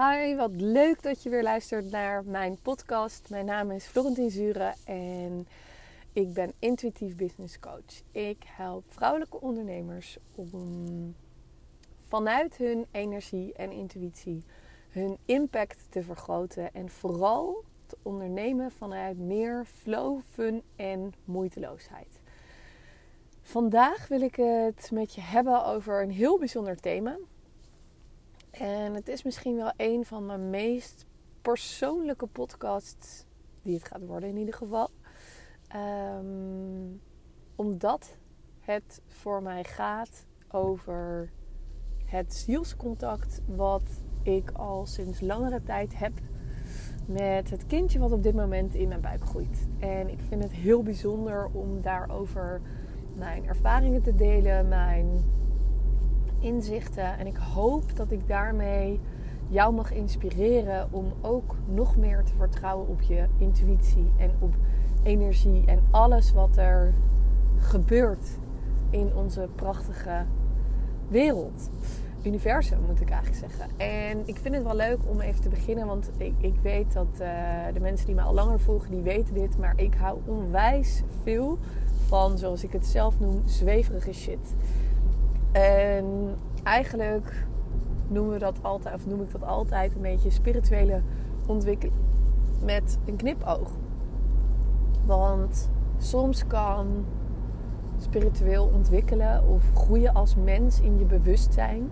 Hi, wat leuk dat je weer luistert naar mijn podcast. Mijn naam is Florentine Zure en ik ben intuïtief business coach. Ik help vrouwelijke ondernemers om vanuit hun energie en intuïtie hun impact te vergroten en vooral te ondernemen vanuit meer flow, fun en moeiteloosheid. Vandaag wil ik het met je hebben over een heel bijzonder thema. En het is misschien wel een van mijn meest persoonlijke podcasts, die het gaat worden in ieder geval. Um, omdat het voor mij gaat over het zielscontact wat ik al sinds langere tijd heb met het kindje wat op dit moment in mijn buik groeit. En ik vind het heel bijzonder om daarover mijn ervaringen te delen, mijn inzichten. En ik hoop dat ik daarmee jou mag inspireren om ook nog meer te vertrouwen op je intuïtie en op energie en alles wat er gebeurt in onze prachtige wereld. Universum moet ik eigenlijk zeggen. En ik vind het wel leuk om even te beginnen, want ik, ik weet dat uh, de mensen die mij al langer volgen, die weten dit. Maar ik hou onwijs veel van, zoals ik het zelf noem, zweverige shit. En eigenlijk noemen we dat altijd, of noem ik dat altijd een beetje spirituele ontwikkeling met een knipoog. Want soms kan spiritueel ontwikkelen of groeien als mens in je bewustzijn,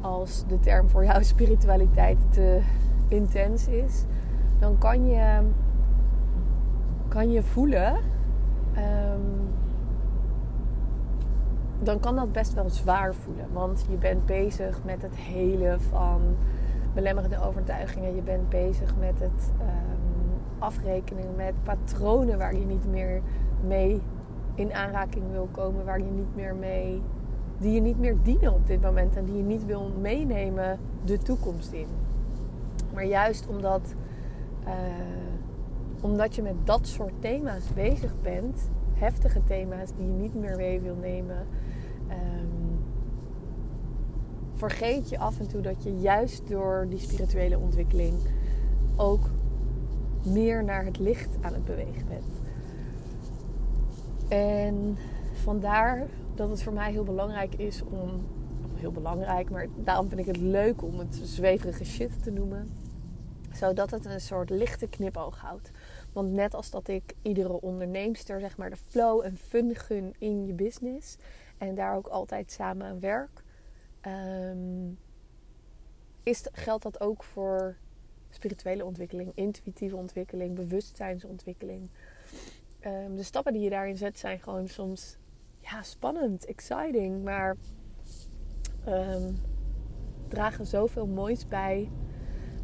als de term voor jouw spiritualiteit te intens is, dan kan je, kan je voelen um, dan kan dat best wel zwaar voelen. Want je bent bezig met het hele van belemmerende overtuigingen. Je bent bezig met het um, afrekenen met patronen waar je niet meer mee in aanraking wil komen. Waar je niet meer mee. Die je niet meer dienen op dit moment. En die je niet wil meenemen de toekomst in. Maar juist omdat, uh, omdat je met dat soort thema's bezig bent. Heftige thema's die je niet meer mee wil nemen um, vergeet je af en toe dat je juist door die spirituele ontwikkeling ook meer naar het licht aan het bewegen bent. En vandaar dat het voor mij heel belangrijk is om. Heel belangrijk, maar daarom vind ik het leuk om het zweverige shit te noemen. Zodat het een soort lichte knipoog houdt. Want net als dat ik iedere onderneemster zeg maar de flow en fun gun in je business, en daar ook altijd samen aan werk, um, is, geldt dat ook voor spirituele ontwikkeling, intuïtieve ontwikkeling, bewustzijnsontwikkeling. Um, de stappen die je daarin zet zijn gewoon soms ja, spannend, exciting, maar um, dragen zoveel moois bij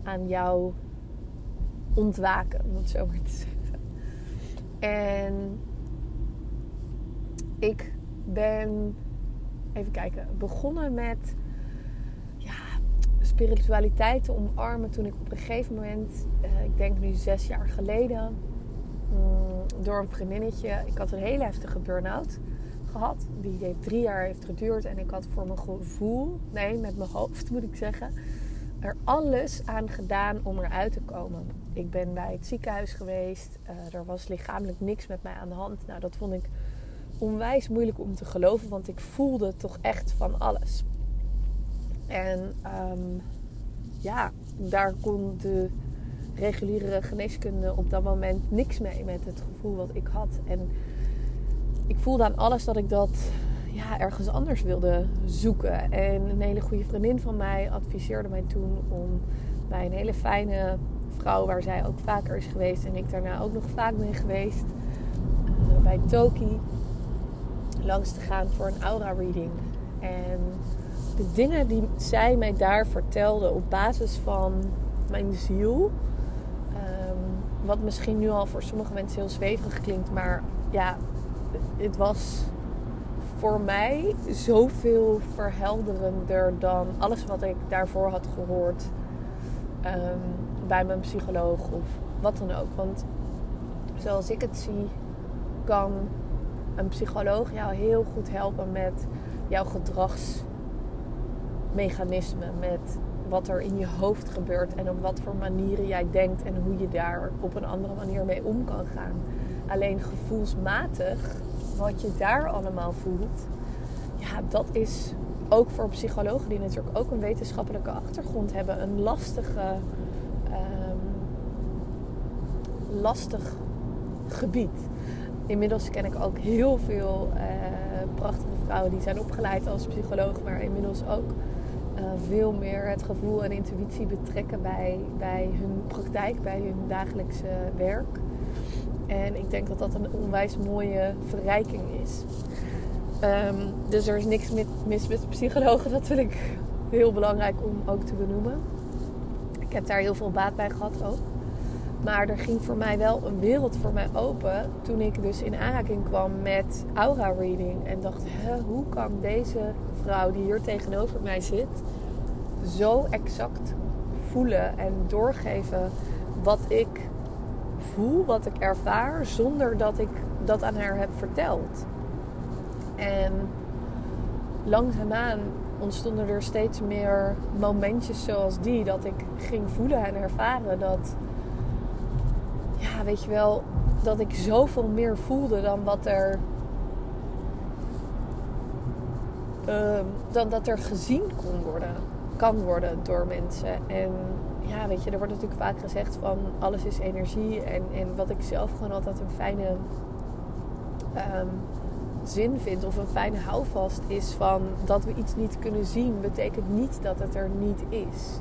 aan jouw ontwaken, om het zo maar te zeggen. En ik ben, even kijken, begonnen met ja, spiritualiteit te omarmen toen ik op een gegeven moment, uh, ik denk nu zes jaar geleden, um, door een vriendinnetje, ik had een hele heftige burn-out gehad. Die drie jaar heeft geduurd en ik had voor mijn gevoel, nee, met mijn hoofd moet ik zeggen, er alles aan gedaan om eruit te komen. Ik ben bij het ziekenhuis geweest. Uh, er was lichamelijk niks met mij aan de hand. Nou, dat vond ik onwijs moeilijk om te geloven, want ik voelde toch echt van alles. En um, ja, daar kon de reguliere geneeskunde op dat moment niks mee met het gevoel wat ik had. En ik voelde aan alles dat ik dat ja, ergens anders wilde zoeken. En een hele goede vriendin van mij adviseerde mij toen om bij een hele fijne waar zij ook vaker is geweest en ik daarna ook nog vaak ben geweest, uh, bij Toki langs te gaan voor een aura reading. En de dingen die zij mij daar vertelde op basis van mijn ziel. Ehm, wat misschien nu al voor sommige mensen heel zweverig klinkt, maar ja, het was voor mij zoveel verhelderender dan alles wat ik daarvoor had gehoord ehm, bij mijn psycholoog of wat dan ook. Want zoals ik het zie, kan een psycholoog jou heel goed helpen met jouw gedragsmechanismen, met wat er in je hoofd gebeurt en op wat voor manieren jij denkt en hoe je daar op een andere manier mee om kan gaan. Alleen gevoelsmatig, wat je daar allemaal voelt, ja, dat is ook voor psychologen die natuurlijk ook een wetenschappelijke achtergrond hebben, een lastige, lastig gebied. Inmiddels ken ik ook heel veel uh, prachtige vrouwen die zijn opgeleid als psycholoog, maar inmiddels ook uh, veel meer het gevoel en intuïtie betrekken bij, bij hun praktijk, bij hun dagelijkse werk. En ik denk dat dat een onwijs mooie verrijking is. Um, dus er is niks mis met psychologen. Dat vind ik heel belangrijk om ook te benoemen. Ik heb daar heel veel baat bij gehad ook. Maar er ging voor mij wel een wereld voor mij open toen ik dus in aanraking kwam met aura reading. En dacht, hoe kan deze vrouw die hier tegenover mij zit zo exact voelen en doorgeven wat ik voel, wat ik ervaar, zonder dat ik dat aan haar heb verteld. En langzaamaan ontstonden er steeds meer momentjes zoals die. Dat ik ging voelen en ervaren dat, weet je wel, dat ik zoveel meer voelde dan wat er. Uh, dan dat er gezien kon worden, kan worden door mensen. En ja, weet je, er wordt natuurlijk vaak gezegd van alles is energie. En, en wat ik zelf gewoon altijd een fijne um, zin vind of een fijne houvast is van dat we iets niet kunnen zien, betekent niet dat het er niet is.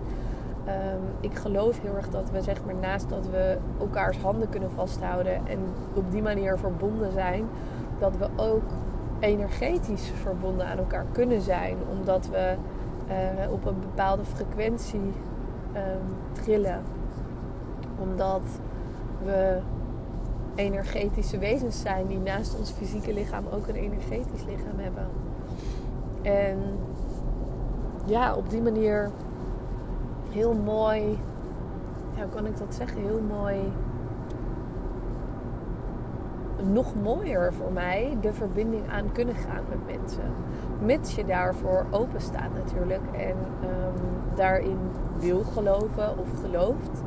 Um, ik geloof heel erg dat we, zeg maar, naast dat we elkaars handen kunnen vasthouden en op die manier verbonden zijn, dat we ook energetisch verbonden aan elkaar kunnen zijn, omdat we uh, op een bepaalde frequentie um, trillen. Omdat we energetische wezens zijn die naast ons fysieke lichaam ook een energetisch lichaam hebben. En ja, op die manier heel mooi, ja, hoe kan ik dat zeggen? Heel mooi, nog mooier voor mij de verbinding aan kunnen gaan met mensen. Mits je daarvoor open staat natuurlijk en um, daarin wil geloven of gelooft.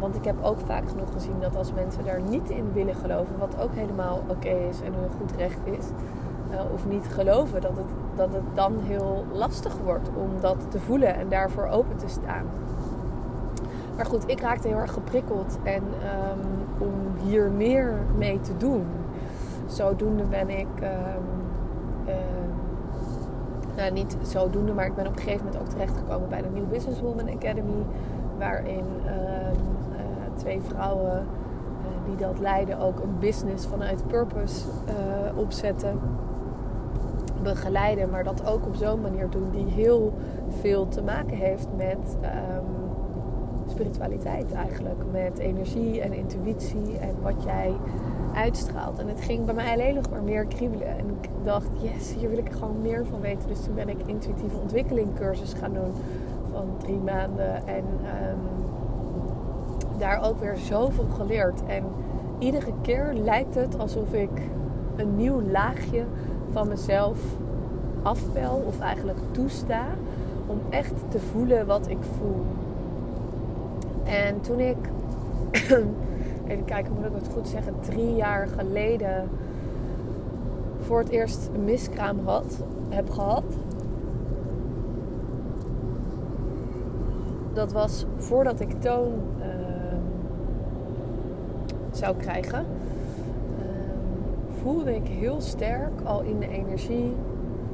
Want ik heb ook vaak genoeg gezien dat als mensen daar niet in willen geloven, wat ook helemaal oké is en hun goed recht is, uh, of niet geloven, dat het, dat het dan heel lastig wordt om dat te voelen en daarvoor open te staan. Maar goed, ik raakte heel erg geprikkeld en um, om hier meer mee te doen. Zodoende ben ik. Um, uh, nou, niet zodoende, maar ik ben op een gegeven moment ook terechtgekomen bij de New Businesswoman Academy. Waarin um, twee vrouwen uh, die dat leiden ook een business vanuit purpose uh, opzetten. Begeleiden, maar dat ook op zo'n manier doen die heel veel te maken heeft met um, spiritualiteit eigenlijk. Met energie en intuïtie en wat jij uitstraalt. En het ging bij mij alleen nog maar meer kriebelen. En ik dacht, yes, hier wil ik gewoon meer van weten. Dus toen ben ik intuïtieve ontwikkeling cursus gaan doen van drie maanden. En um, daar ook weer zoveel geleerd. En iedere keer lijkt het alsof ik een nieuw laagje van mezelf afpel of eigenlijk toesta om echt te voelen wat ik voel. En toen ik, even kijken, moet ik het goed zeggen, drie jaar geleden voor het eerst een miskraam had, heb gehad. Dat was voordat ik toon uh, zou krijgen, ehm, voelde ik heel sterk al in de energie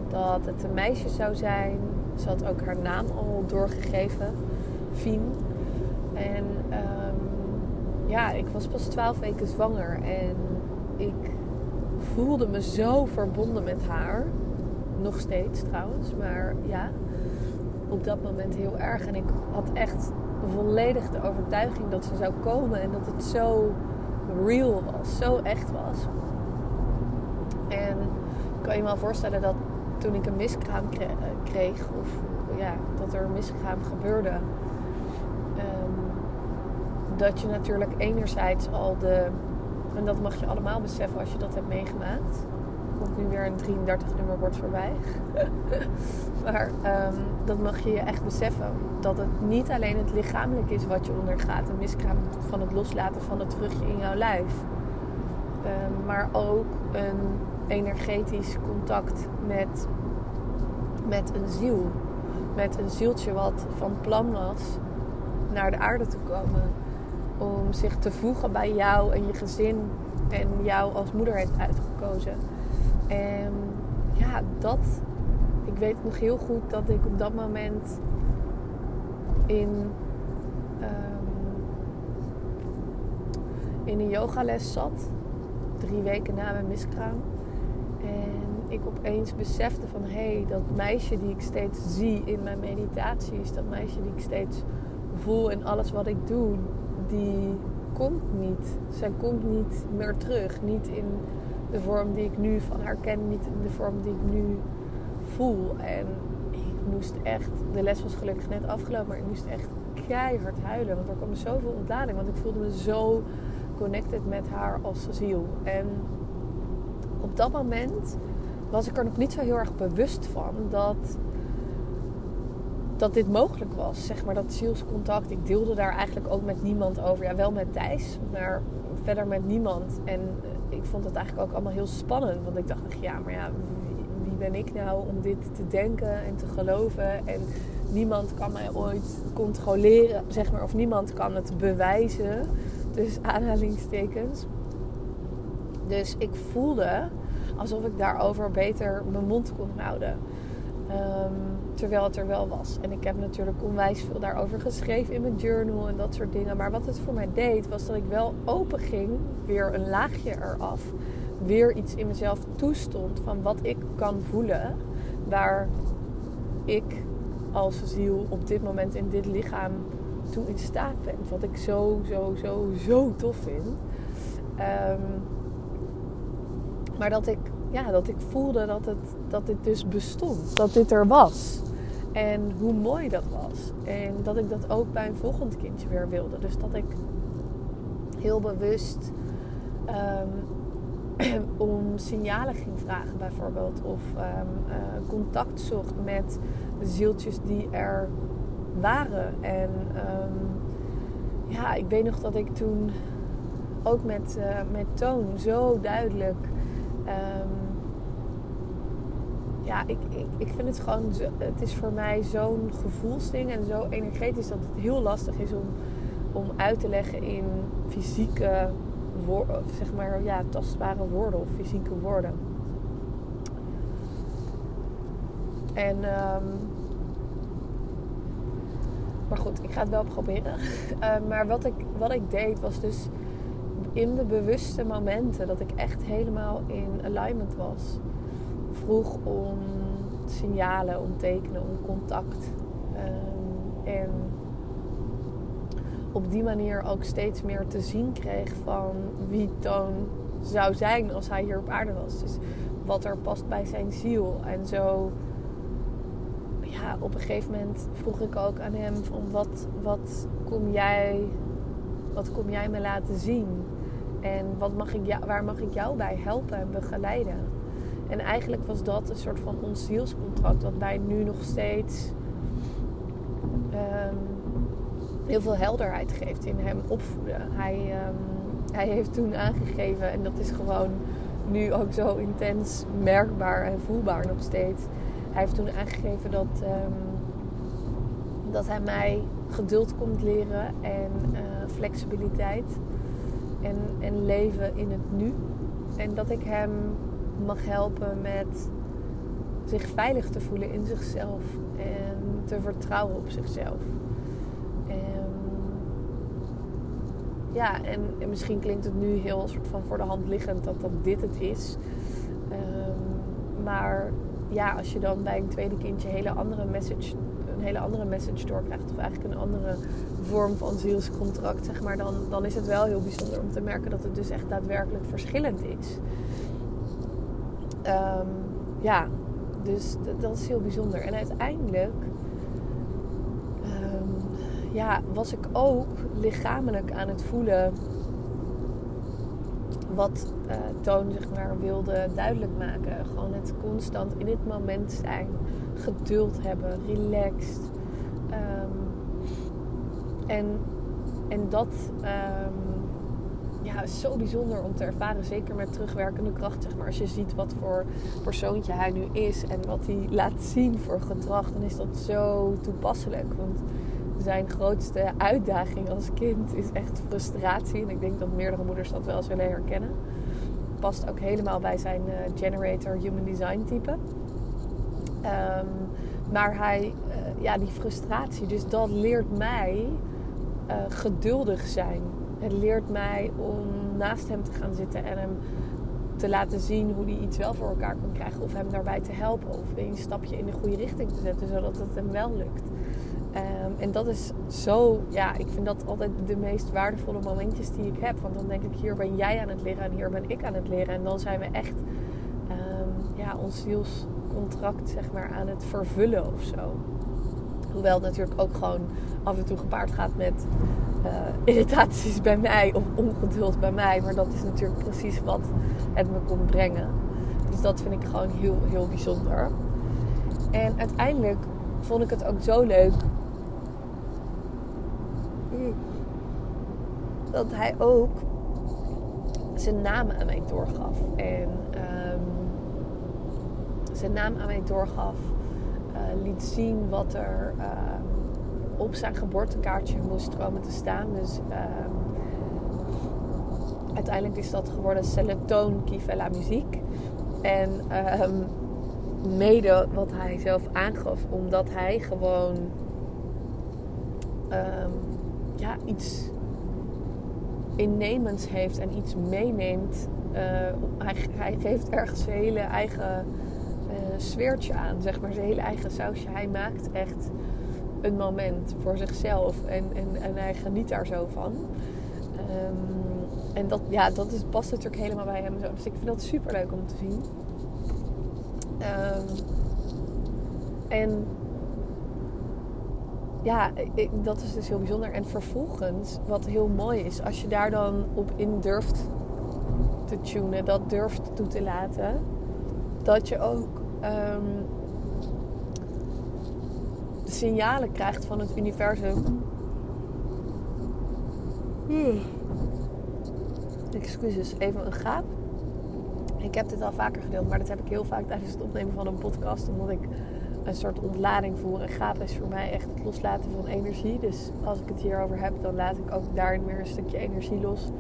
dat het een meisje zou zijn. Ze had ook haar naam al doorgegeven, Fien. En um, ja, ik was pas twaalf weken zwanger en ik voelde me zo verbonden met haar. Nog steeds trouwens, maar ja, op dat moment heel erg. En ik had echt volledig de overtuiging dat ze zou komen en dat het zo real was, zo echt was. En ik kan je wel voorstellen dat toen ik een miskraam kreeg, of ja, dat er een miskraam gebeurde, um, dat je natuurlijk enerzijds al de, en dat mag je allemaal beseffen als je dat hebt meegemaakt, komt nu weer een 33 nummer wordt voorbij. maar ehm, dat mag je je echt beseffen. Dat het niet alleen het lichamelijk is wat je ondergaat. Een miskraam van het loslaten van het vruchtje in jouw lijf. Ehm, maar ook een energetisch contact met, met een ziel. Met een zieltje wat van plan was naar de aarde te komen. Om zich te voegen bij jou en je gezin. En jou als moeder heeft uitgekozen. En ja, dat. Ik weet nog heel goed dat ik op dat moment in, um, in een yogales zat. Drie weken na mijn miskraam. En ik opeens besefte van hé, hey, dat meisje die ik steeds zie in mijn meditaties, dat meisje die ik steeds voel in alles wat ik doe, die komt niet. Zij komt niet meer terug. Niet in de vorm die ik nu van haar ken, niet in de vorm die ik nu voel. En ik moest echt, de les was gelukkig net afgelopen, maar ik moest echt keihard huilen. Want er kwam zoveel ontlading. Want ik voelde me zo connected met haar als ziel. En op dat moment was ik er nog niet zo heel erg bewust van dat dat dit mogelijk was. Zeg maar dat zielscontact. Ik deelde daar eigenlijk ook met niemand over. Ja, wel met Thijs, maar verder met niemand. En eh, ik vond het eigenlijk ook allemaal heel spannend. Want ik dacht, ja, maar ja, wie, wie ben ik nou om dit te denken en te geloven? En niemand kan mij ooit controleren, zeg maar. Of niemand kan het bewijzen. Dus aanhalingstekens. Dus ik voelde alsof ik daarover beter mijn mond kon houden. Ehm, terwijl het er wel was. En ik heb natuurlijk onwijs veel daarover geschreven in mijn journal en dat soort dingen. Maar wat het voor mij deed, was dat ik wel open ging, weer een laagje eraf. Weer iets in mezelf toestond van wat ik kan voelen. Waar ik als ziel op dit moment in dit lichaam toe in staat ben. Wat ik zo, zo, zo, zo tof vind. Ehm, maar dat ik ja, dat ik voelde dat, het, dat dit dus bestond. Dat dit er was. En hoe mooi dat was. En dat ik dat ook bij een volgend kindje weer wilde. Dus dat ik heel bewust um, om signalen ging vragen, bijvoorbeeld. Of um, uh, contact zocht met de zieltjes die er waren. En um, ja, ik weet nog dat ik toen ook met, uh, met Toon zo duidelijk ja, ik, ik, ik vind het gewoon, het is voor mij zo'n gevoelsding en zo energetisch dat het heel lastig is om, om uit te leggen in fysieke, zeg maar, ja, tastbare woorden of fysieke woorden. En, um, maar goed, ik ga het wel proberen. Uh, maar wat ik, wat ik deed was dus in de bewuste momenten dat ik echt helemaal in alignment was vroeg om signalen, om tekenen, om contact. Um, en op die manier ook steeds meer te zien kreeg van wie Toon zou zijn als hij hier op aarde was. Dus wat er past bij zijn ziel. En zo, ja, op een gegeven moment vroeg ik ook aan hem van wat, wat kom jij, wat kom jij me laten zien? En wat mag ik jou, waar mag ik jou bij helpen en begeleiden? En eigenlijk was dat een soort van ons zielscontract, wat mij nu nog steeds um, heel veel helderheid geeft in hem opvoeden. Hij, um, hij heeft toen aangegeven, en dat is gewoon nu ook zo intens merkbaar en voelbaar nog steeds. Hij heeft toen aangegeven dat, um, dat hij mij geduld komt leren en uh, flexibiliteit en, en leven in het nu. En dat ik hem mag helpen met zich veilig te voelen in zichzelf en te vertrouwen op zichzelf. Ja, en, en, misschien klinkt het nu heel soort van voor de hand liggend dat, dat dit het is. Um, maar ja, als je dan bij een tweede kindje hele andere message, een hele andere message doorkrijgt, of eigenlijk een andere vorm van zielscontract, zeg maar, dan, dan is het wel heel bijzonder om te merken dat het dus echt daadwerkelijk verschillend is. Um, ja, dus dat is heel bijzonder. En uiteindelijk um, ja, was ik ook lichamelijk aan het voelen wat uh, Toon zeg maar, wilde duidelijk maken. Gewoon het constant in het moment zijn, geduld hebben, relaxed. En, en dat um, ja, is zo bijzonder om te ervaren. Zeker met terugwerkende kracht. Zeg maar. Als je ziet wat voor persoontje hij nu is en wat hij laat zien voor gedrag, dan is dat zo toepasselijk. Want zijn grootste uitdaging als kind is echt frustratie. En ik denk dat meerdere moeders dat wel zullen herkennen. Past ook helemaal bij zijn uh, generator human design type. Um, maar hij, uh, ja, die frustratie, dus dat leert mij uh, geduldig zijn. Het leert mij om naast hem te gaan zitten en hem te laten zien hoe hij iets wel voor elkaar kan krijgen. Of hem daarbij te helpen. Of een stapje in de goede richting te zetten, zodat het hem wel lukt. Um, en dat is zo, ja, ik vind dat altijd de meest waardevolle momentjes die ik heb. Want dan denk ik, hier ben jij aan het leren en hier ben ik aan het leren. En dan zijn we echt um, ja, ons zielscontract zeg maar, aan het vervullen of zo. Hoewel het natuurlijk ook gewoon af en toe gepaard gaat met uh, irritaties bij mij of ongeduld bij mij. Maar dat is natuurlijk precies wat het me kon brengen. Dus dat vind ik gewoon heel, heel bijzonder. En uiteindelijk vond ik het ook zo leuk dat hij ook zijn naam aan mij doorgaf. En um, zijn naam aan mij doorgaf. Uh, liet zien wat er um, op zijn geboortekaartje moest komen te staan. Dus um, uiteindelijk is dat geworden Celetoon Kivella Muziek. En mede wat hij zelf aangaf, omdat hij gewoon ja, iets innemends heeft en iets meeneemt. Uh, hij, hij, geeft ergens hele eigen sfeertje aan, zeg maar, zijn hele eigen sausje. Hij maakt echt een moment voor zichzelf en, en, en hij geniet daar zo van. Um, en dat, ja, dat is, past natuurlijk helemaal bij hem. Zo. Dus ik vind dat super leuk om te zien. Um, en ja, ik, dat is dus heel bijzonder. En vervolgens, wat heel mooi is, als je daar dan op in durft te tunen, dat durft toe te laten, dat je ook um, signalen krijgt van het universum. Hmm. Excuses, even een gaap. Ik heb dit al vaker gedeeld, maar dat heb ik heel vaak tijdens het opnemen van een podcast, omdat ik een soort ontlading voel. En gaap is voor mij echt het loslaten van energie. Dus als ik het hierover heb, dan laat ik ook daarin weer een stukje energie los.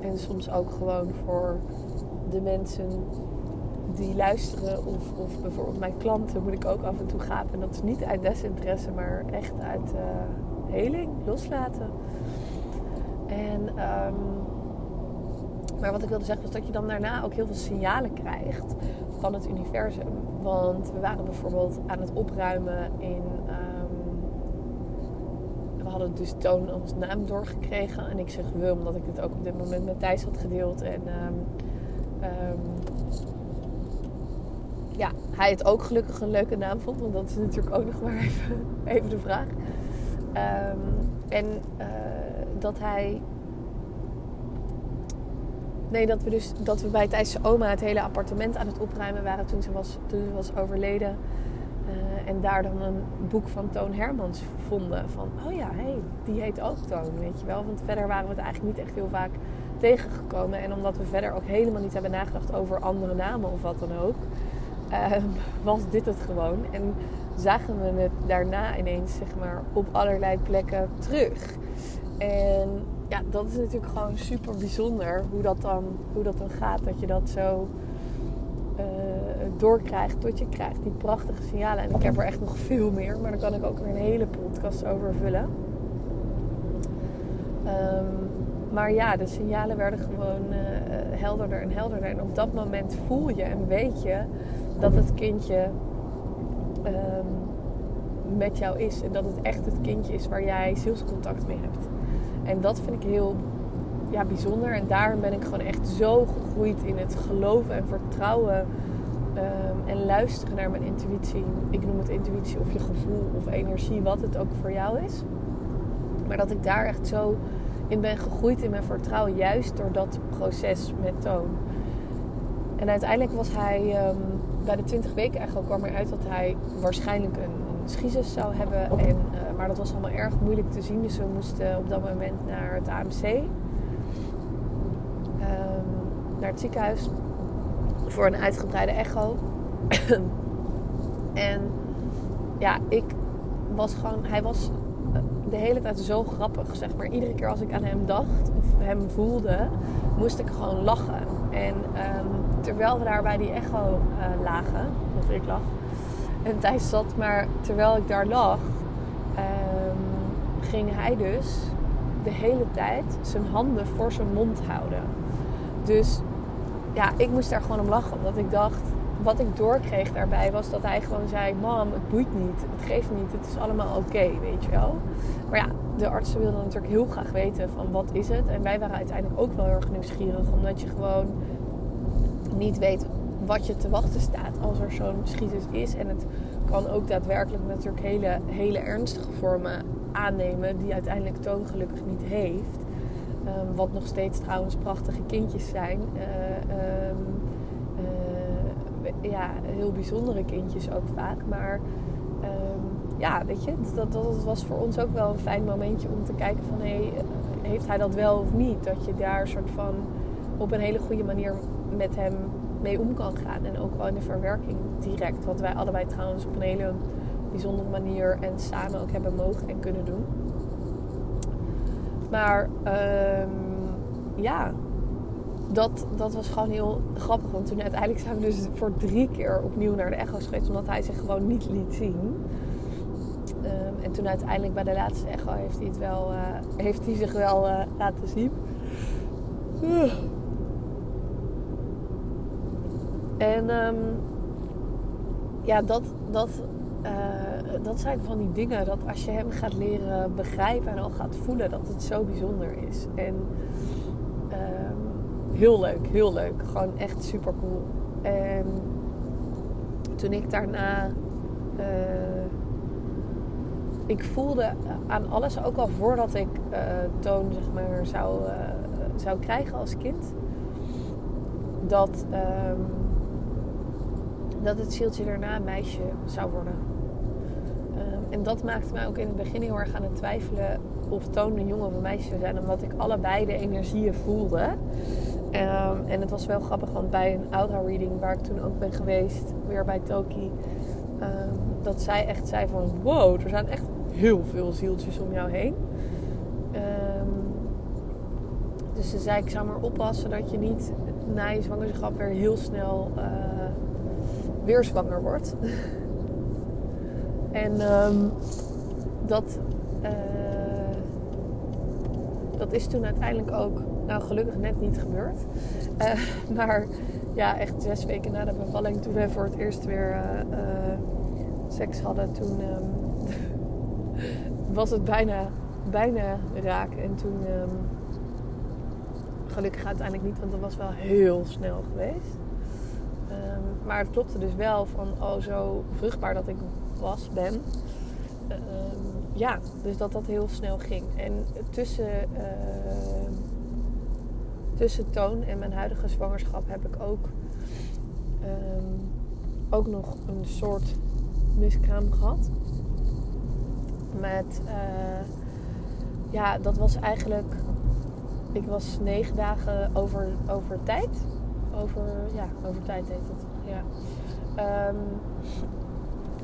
En soms ook gewoon voor de mensen die luisteren of, of bijvoorbeeld mijn klanten moet ik ook af en toe gapen. En dat is niet uit desinteresse, maar echt uit uh, heling, loslaten. En, um, maar wat ik wilde zeggen was dat je dan daarna ook heel veel signalen krijgt van het universum. Want we waren bijvoorbeeld aan het opruimen in. Um, we hadden dus Toon ons naam doorgekregen. En ik zeg we, omdat ik dit ook op dit moment met Thijs had gedeeld. En um, ja, hij het ook gelukkig een leuke naam vond. Want dat is natuurlijk ook nog maar even, even de vraag. en uh, dat hij Nee, dat we dus dat we bij Thijs' oma het hele appartement aan het opruimen waren toen ze was, toen ze was overleden. Uh, en daar dan een boek van Toon Hermans vonden. Van, oh ja, hey, die heet ook Toon, weet je wel. Want verder waren we het eigenlijk niet echt heel vaak tegengekomen. En omdat we verder ook helemaal niet hebben nagedacht over andere namen of wat dan ook. Uh, was dit het gewoon. En zagen we het daarna ineens, zeg maar, op allerlei plekken terug. En ja, dat is natuurlijk gewoon super bijzonder hoe dat dan, hoe dat dan gaat. Dat je dat zo uh, doorkrijgt tot je krijgt. Die prachtige signalen. En ik heb er echt nog veel meer, maar daar kan ik ook weer een hele podcast over vullen. Um, maar ja, de signalen werden gewoon uh, helderder en helderder. En op dat moment voel je en weet je dat het kindje um, met jou is. En dat het echt het kindje is waar jij zielscontact mee hebt. En dat vind ik heel ja, bijzonder. En daarom ben ik gewoon echt zo gegroeid in het geloven en vertrouwen. Um, en luisteren naar mijn intuïtie. Ik noem het intuïtie of je gevoel of energie, wat het ook voor jou is. Maar dat ik daar echt zo in ben gegroeid in mijn vertrouwen, juist door dat proces met Toon. En uiteindelijk was hij ehm, bij de 20 weken echo kwam eruit dat hij waarschijnlijk een, schizus zou hebben. En, uh, maar dat was allemaal erg moeilijk te zien. Dus we moesten op dat moment naar het AMC. Um, ehm, naar het ziekenhuis. Voor een uitgebreide echo. en ja, ik was gewoon... Hij was de hele tijd zo grappig, zeg maar. Iedere keer als ik aan hem dacht of hem voelde, moest ik gewoon lachen. En um, terwijl we daar bij die echo uh, lagen, of ik lag, en Thijs zat, maar terwijl ik daar lag, um, ging hij dus de hele tijd zijn handen voor zijn mond houden. Dus ja, ik moest daar gewoon om lachen, omdat ik dacht, wat ik doorkreeg daarbij was dat hij gewoon zei: Mam, het boeit niet, het geeft niet, het is allemaal oké, weet je wel. Maar ja, de artsen wilden natuurlijk heel graag weten van wat is het. En wij waren uiteindelijk ook wel heel erg nieuwsgierig, omdat je gewoon niet weet wat je te wachten staat als er zo'n schieters is. En het kan ook daadwerkelijk natuurlijk hele, hele ernstige vormen aannemen, die uiteindelijk Toon gelukkig niet heeft. Um, wat nog steeds trouwens prachtige kindjes zijn. Uh, um, uh, ja, heel bijzondere kindjes ook vaak. Maar um, ja, weet je, dat, dat was voor ons ook wel een fijn momentje om te kijken van... hé, hey, heeft hij dat wel of niet? Dat je daar soort van op een hele goede manier met hem mee om kan gaan. En ook wel in de verwerking direct. Wat wij allebei trouwens op een hele bijzondere manier en samen ook hebben mogen en kunnen doen. Maar um, ja, dat, dat was gewoon heel grappig. Want toen uiteindelijk zijn we dus voor drie keer opnieuw naar de echo's geweest. Omdat hij zich gewoon niet liet zien. En toen uiteindelijk bij de laatste echo heeft hij, het wel, uh, heeft hij zich wel uh, laten zien. En um, ja, dat, dat, uh, dat zijn van die dingen dat als je hem gaat leren begrijpen en al gaat voelen, dat het zo bijzonder is. En um, heel leuk, heel leuk. Gewoon echt super cool. En toen ik daarna. Ik voelde aan alles, ook al voordat ik uh, Toon zeg maar, zou, uh, zou krijgen als kind, dat. Um, dat het zieltje daarna een meisje zou worden. Um, en dat maakte mij ook in het begin heel erg aan het twijfelen of Toon een jongen of een meisje zou zijn. Omdat ik allebei de energieën voelde. Um, en het was wel grappig, want bij een aura reading waar ik toen ook ben geweest, weer bij Toki, dat zij echt zei van wow, er zijn echt heel veel zieltjes om jou heen. dus ze zei, ik zou maar oppassen dat je niet na je zwangerschap weer heel snel uh, weer zwanger wordt. en um, dat, uh, dat is toen uiteindelijk ook, nou gelukkig net niet gebeurd. Uh, maar ja, echt zes weken na de bevalling, toen we voor het eerst weer seks hadden, toen um, was het bijna, bijna raak. En toen, um, gelukkig uiteindelijk niet, want dat was wel heel snel geweest. Um, maar het klopte dus wel van, oh zo vruchtbaar dat ik was, ben. Um, ja, dus dat dat heel snel ging. En tussen, uh, tussen Toon en mijn huidige zwangerschap heb ik ook, ook nog een soort miskraam gehad. Met, uh, ja, dat was eigenlijk, ik was negen dagen over, over tijd over, ja, over tijd heet het. Ja. Um,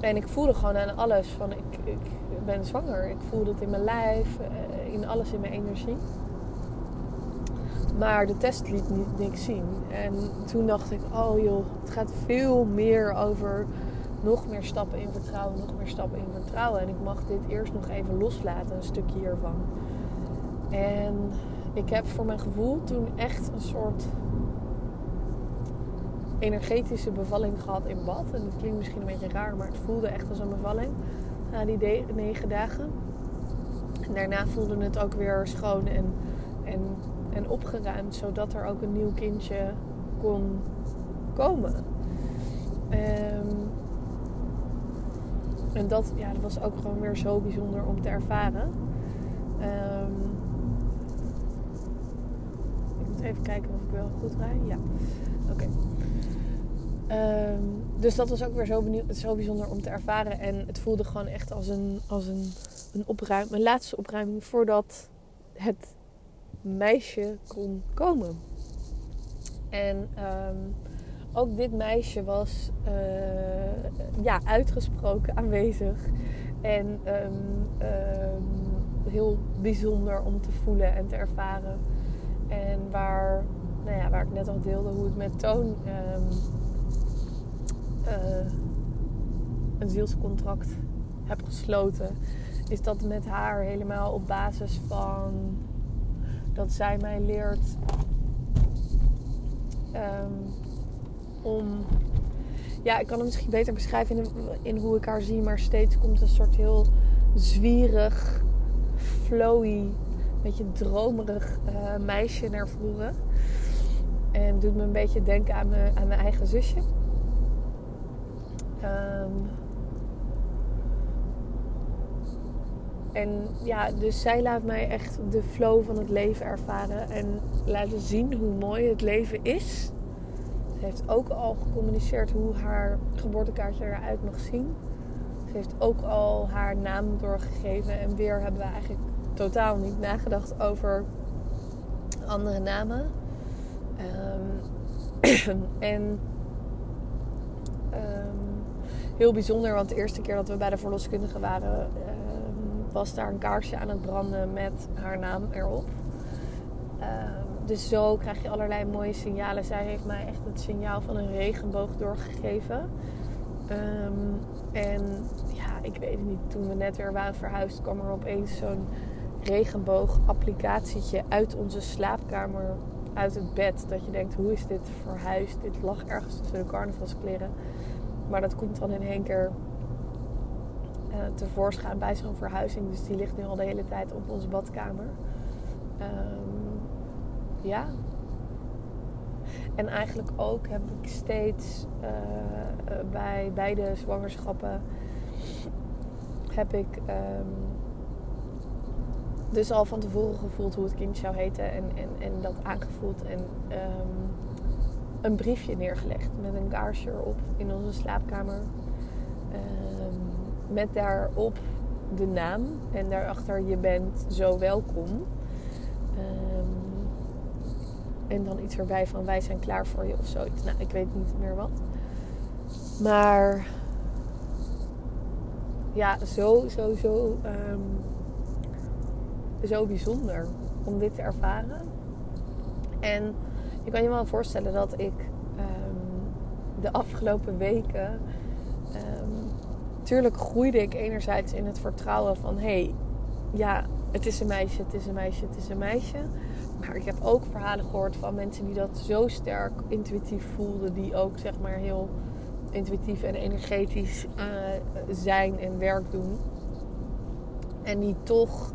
en ik voelde gewoon aan alles van ik, ik ben zwanger. Ik voelde het in mijn lijf, eh, in alles in mijn energie. Maar de test liet niet, niks zien. En toen dacht ik, oh joh, het gaat veel meer over nog meer stappen in vertrouwen, nog meer stappen in vertrouwen. En ik mag dit eerst nog even loslaten, een stukje hiervan. En ik heb voor mijn gevoel toen echt een soort energetische bevalling gehad in bad. En dat klinkt misschien een beetje raar, maar het voelde echt als een bevalling na die negen dagen. En daarna voelde het ook weer schoon en, en, en opgeruimd, zodat er ook een nieuw kindje kon komen. Um, en dat, ja, dat was ook gewoon weer zo bijzonder om te ervaren. Um, Even kijken of ik wel goed rij. Ja, oké. Ehm, dus dat was ook weer zo, zo bijzonder om te ervaren. En het voelde gewoon echt als een, als een, een, opruim, mijn laatste opruiming voordat het meisje kon komen. En ehm, ook dit meisje was uh, ja, uitgesproken aanwezig. En um, heel bijzonder om te voelen en te ervaren. En waar, nou ja, waar ik net al deelde hoe ik met Toon uh, een zielscontract heb gesloten, is dat met haar helemaal op basis van dat zij mij leert om. Ja, ik kan het misschien beter beschrijven in, in hoe ik haar zie, maar steeds komt een soort heel zwierig, flowy, beetje dromerig uh, meisje naar voren. En doet me een beetje denken aan mijn, aan mijn eigen zusje. Um, en ja, dus zij laat mij echt de flow van het leven ervaren en laten zien hoe mooi het leven is. Heeft ook al gecommuniceerd hoe haar geboortekaartje eruit mag zien. Ze heeft ook al haar naam doorgegeven. En weer hebben we eigenlijk totaal niet nagedacht over andere namen. Um, en heel bijzonder, want de eerste keer dat we bij de verloskundige waren, ehm, was daar een kaarsje aan het branden met haar naam erop. Ehm, dus zo krijg je allerlei mooie signalen. Zij heeft mij echt het signaal van een regenboog doorgegeven. Ehm, en ja, ik weet het niet. Toen we net weer waren verhuisd, kwam er opeens zo'n regenboog-applicatietje uit onze slaapkamer, uit het bed. Dat je denkt, hoe is dit verhuisd? Dit lag ergens tussen de carnavalskleren. Maar dat komt dan in één keer uh, tevoorschijn bij zo'n verhuizing. Dus die ligt nu al de hele tijd op onze badkamer. Um, ja. En eigenlijk ook heb ik steeds uh, bij beide zwangerschappen heb ik um, dus al van tevoren gevoeld hoe het kind zou heten en, en, en dat aangevoeld. En um, een briefje neergelegd met een kaarsje erop in onze slaapkamer. Um, met daarop de naam en daarachter je bent zo welkom. En dan iets erbij van wij zijn klaar voor je of zoiets. Nou, ik weet niet meer wat. Maar ja, zo, zo, zo, um, zo bijzonder om dit te ervaren. En je kan je wel voorstellen dat ik um, de afgelopen weken. Um, tuurlijk groeide ik enerzijds in het vertrouwen van hé, hey, ja, het is een meisje, het is een meisje, het is een meisje. Maar ik heb ook verhalen gehoord van mensen die dat zo sterk intuïtief voelden, die ook zeg maar heel intuïtief en energetisch uh, zijn en werk doen. En die toch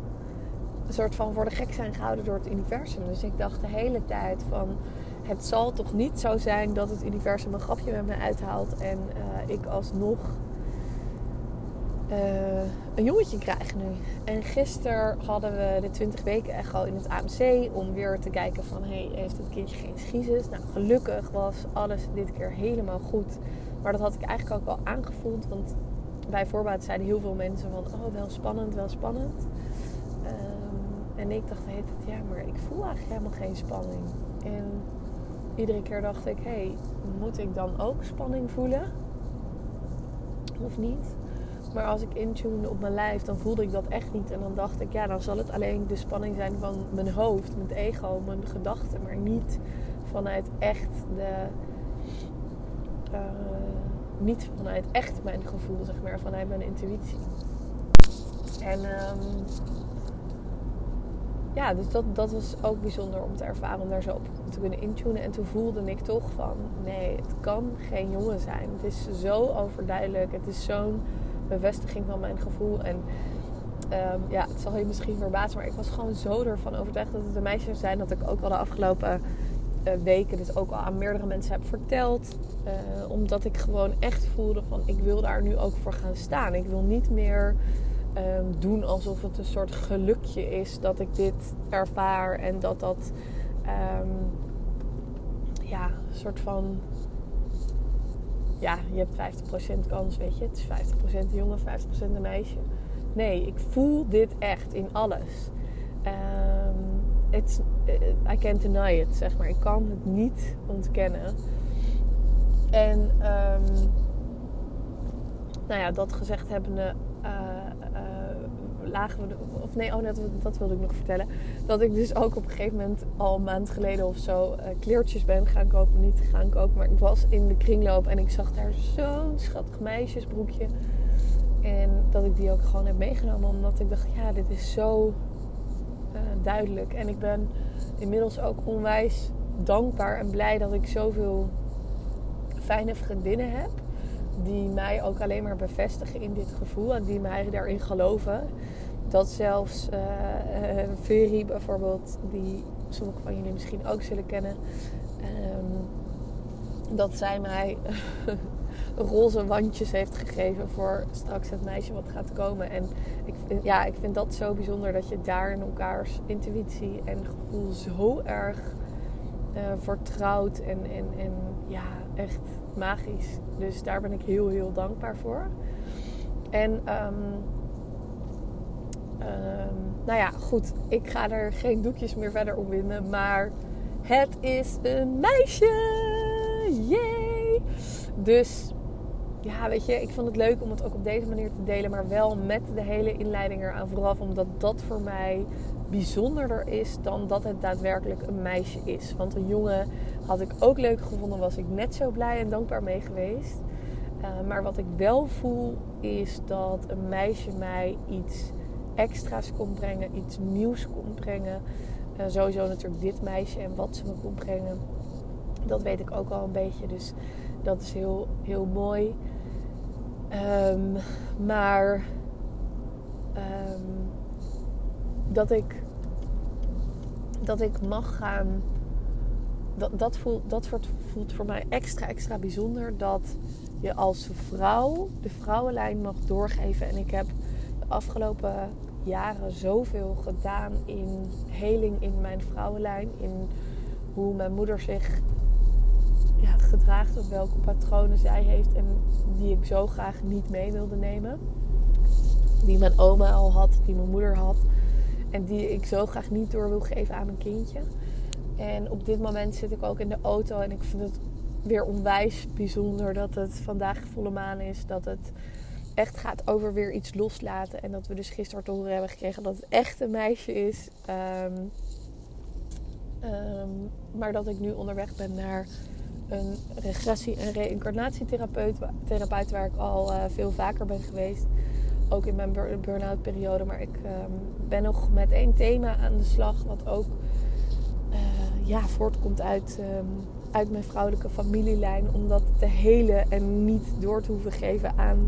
een soort van voor de gek zijn gehouden door het universum. Dus ik dacht de hele tijd van het zal toch niet zo zijn dat het universum een grapje met me uithaalt en uh, ik alsnog uh, een jongetje krijg nu. En gisteren hadden we de 20 weken echo in het AMC om weer te kijken van hey, heeft het kindje geen schiezes? Nou, gelukkig was alles dit keer helemaal goed. Maar dat had ik eigenlijk ook wel aangevoeld, want bij voorbaat zeiden heel veel mensen van oh wel spannend, wel spannend. Um, en ik dacht heet het ja, maar ik voel eigenlijk helemaal geen spanning. En iedere keer dacht ik, hé, hey, moet ik dan ook spanning voelen? Of niet? Maar als ik intune op mijn lijf, dan voelde ik dat echt niet. En dan dacht ik, ja, dan zal het alleen de spanning zijn van mijn hoofd, mijn ego, mijn gedachten. Maar niet vanuit echt de... Uh, niet vanuit echt mijn gevoel, zeg maar, vanuit mijn intuïtie. En um, ja, dus dat, dat was ook bijzonder om te ervaren, om daar zo op te kunnen intunen. En toen voelde ik toch van, nee, het kan geen jongen zijn. Het is zo overduidelijk. Het is zo'n bevestiging van mijn gevoel. En um, ja, het zal je misschien verbazen, maar ik was gewoon zo ervan overtuigd dat het een meisje zou zijn. Dat ik ook al de afgelopen uh, weken dus ook al aan meerdere mensen heb verteld. Uh, omdat ik gewoon echt voelde van, ik wil daar nu ook voor gaan staan. Ik wil niet meer um, doen alsof het een soort gelukje is dat ik dit ervaar en dat dat um, ja, een soort van. Ja, je hebt 50% kans, weet je. Het is 50% een jongen, 50% een meisje. Nee, ik voel dit echt in alles. Um, it's, I can't deny it, zeg maar. Ik kan het niet ontkennen. En um, nou ja, dat gezegd hebbende, uh, uh, lagen we... of nee, oh, dat, dat wilde ik nog vertellen. Dat ik dus ook op een gegeven moment al een maand geleden of zo... Uh, kleertjes ben gaan kopen. Niet gaan kopen, maar ik was in de kringloop en ik zag daar zo'n schattig meisjesbroekje. En dat ik die ook gewoon heb meegenomen. Omdat ik dacht, ja, dit is zo duidelijk. En ik ben inmiddels ook onwijs dankbaar en blij dat ik zoveel fijne vriendinnen heb. Die mij ook alleen maar bevestigen in dit gevoel en die mij daarin geloven. Dat zelfs uh, bijvoorbeeld, die sommigen van jullie misschien ook zullen kennen. Um, dat zij mij roze wandjes heeft gegeven voor straks het meisje wat gaat komen. En ik ja, ik vind dat zo bijzonder dat je daar in elkaars intuïtie en gevoel zo erg uh, vertrouwt. En, en, en ja, echt magisch. Dus daar ben ik heel, heel dankbaar voor. En um, um, nou ja, goed. Ik ga er geen doekjes meer verder om winnen. Maar het is een meisje! Yay! Dus ja, weet je, ik vond het leuk om het ook op deze manier te delen. Maar wel met de hele inleiding eraan vooraf. Omdat dat voor mij bijzonderder is dan dat het daadwerkelijk een meisje is. Want een jongen had ik ook leuk gevonden, was ik net zo blij en dankbaar mee geweest. Uh, maar wat ik wel voel is dat een meisje mij iets extra's kon brengen, iets nieuws kon brengen. Uh, sowieso natuurlijk dit meisje en wat ze me kon brengen. Dat weet ik ook al een beetje, dus dat is heel, heel mooi. Um, maar um, dat ik dat ik mag gaan. Dat, dat, voelt, dat voelt voor mij extra, extra bijzonder. Dat je als vrouw de vrouwenlijn mag doorgeven. En ik heb de afgelopen jaren zoveel gedaan in heling in mijn vrouwenlijn. In hoe mijn moeder zich ja, gedraagt, op welke patronen zij heeft en die ik zo graag niet mee wilde nemen. Die mijn oma al had, die mijn moeder had. En die ik zo graag niet door wil geven aan mijn kindje. En op dit moment zit ik ook in de auto en ik vind het weer onwijs bijzonder dat het vandaag volle maan is. Dat het echt gaat over weer iets loslaten. En dat we dus gisteren te horen hebben gekregen dat het echt een meisje is. Um, um, maar dat ik nu onderweg ben naar een regressie- en reïncarnatietherapeut therapeut waar ik al uh, veel vaker ben geweest ook in mijn burn-out periode. Maar ik ehm, ben nog met één thema aan de slag. Wat ook ja, voortkomt uit, um, uit mijn vrouwelijke familielijn. Om dat te helen en niet door te hoeven geven aan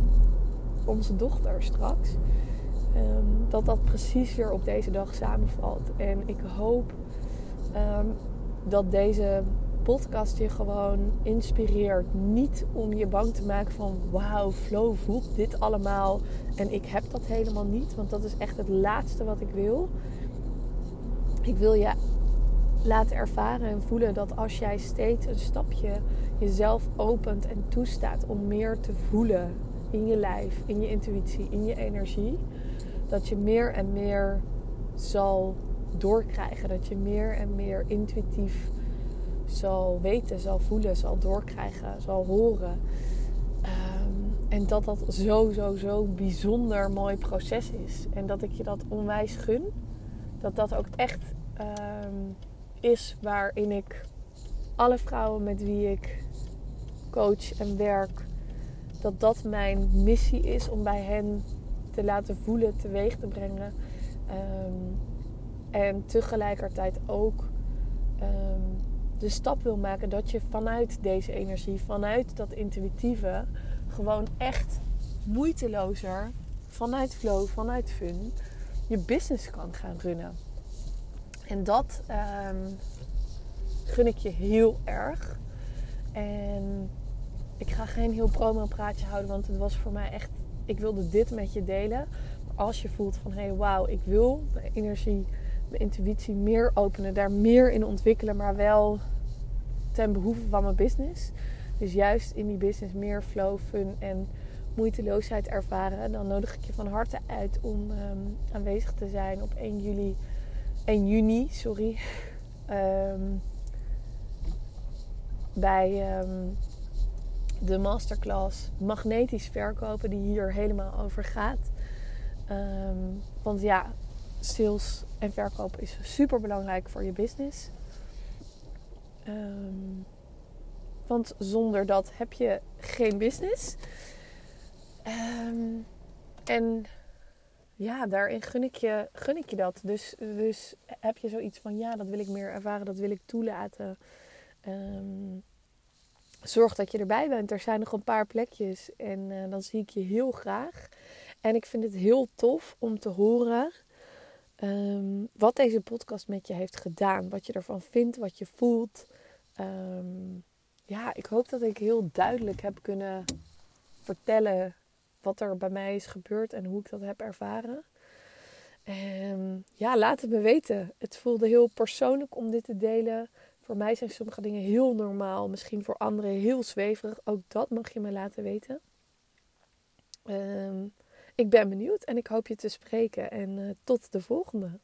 onze dochter straks. Um, dat dat precies weer op deze dag samenvalt. En ik hoop dat deze podcast je gewoon inspireert. Niet om je bang te maken van wauw, Flow voelt dit allemaal en ik heb dat helemaal niet. Want dat is echt het laatste wat ik wil. Ik wil je laten ervaren en voelen dat als jij steeds een stapje jezelf opent en toestaat om meer te voelen in je lijf, in je intuïtie, in je energie, dat je meer en meer zal doorkrijgen. Dat je meer en meer intuïtief zal weten, zal voelen, zal doorkrijgen, zal horen. Um, en dat dat zo, zo, zo bijzonder mooi proces is. En dat ik je dat onwijs gun. Dat dat ook echt um, is waarin ik alle vrouwen met wie ik coach en werk, dat dat mijn missie is om bij hen te laten voelen, teweeg te brengen. Um, en tegelijkertijd ook um, de stap wil maken dat je vanuit deze energie, vanuit dat intuïtieve, gewoon echt moeitelozer, vanuit flow, vanuit fun, je business kan gaan runnen. En dat um, gun ik je heel erg. En ik ga geen heel promo praatje houden, want het was voor mij echt. Ik wilde dit met je delen. Maar als je voelt van hé, hey, wauw, ik wil mijn energie mijn intuïtie meer openen, daar meer in ontwikkelen, maar wel ten behoeve van mijn business. Dus juist in die business meer flow, fun en moeiteloosheid ervaren. Dan nodig ik je van harte uit om ehm, aanwezig te zijn op 1 juli. 1 juni, sorry. Ehm, bij ehm, de masterclass Magnetisch Verkopen, die hier helemaal over gaat. want ja, sales en verkopen is super belangrijk voor je business. Want zonder dat heb je geen business. En ja, daarin gun ik je, gun ik je dat. Dus, dus heb je zoiets van ja, dat wil ik meer ervaren, dat wil ik toelaten. Um, zorg dat je erbij bent. Er zijn nog een paar plekjes en uh, dan zie ik je heel graag. En ik vind het heel tof om te horen um, wat deze podcast met je heeft gedaan. Wat je ervan vindt, wat je voelt. Um, ja, ik hoop dat ik heel duidelijk heb kunnen vertellen wat er bij mij is gebeurd en hoe ik dat heb ervaren. En ja, laat het me weten. Het voelde heel persoonlijk om dit te delen. Voor mij zijn sommige dingen heel normaal, misschien voor anderen heel zweverig. Ook dat mag je me laten weten. Um, ik ben benieuwd en ik hoop je te spreken. En uh, tot de volgende.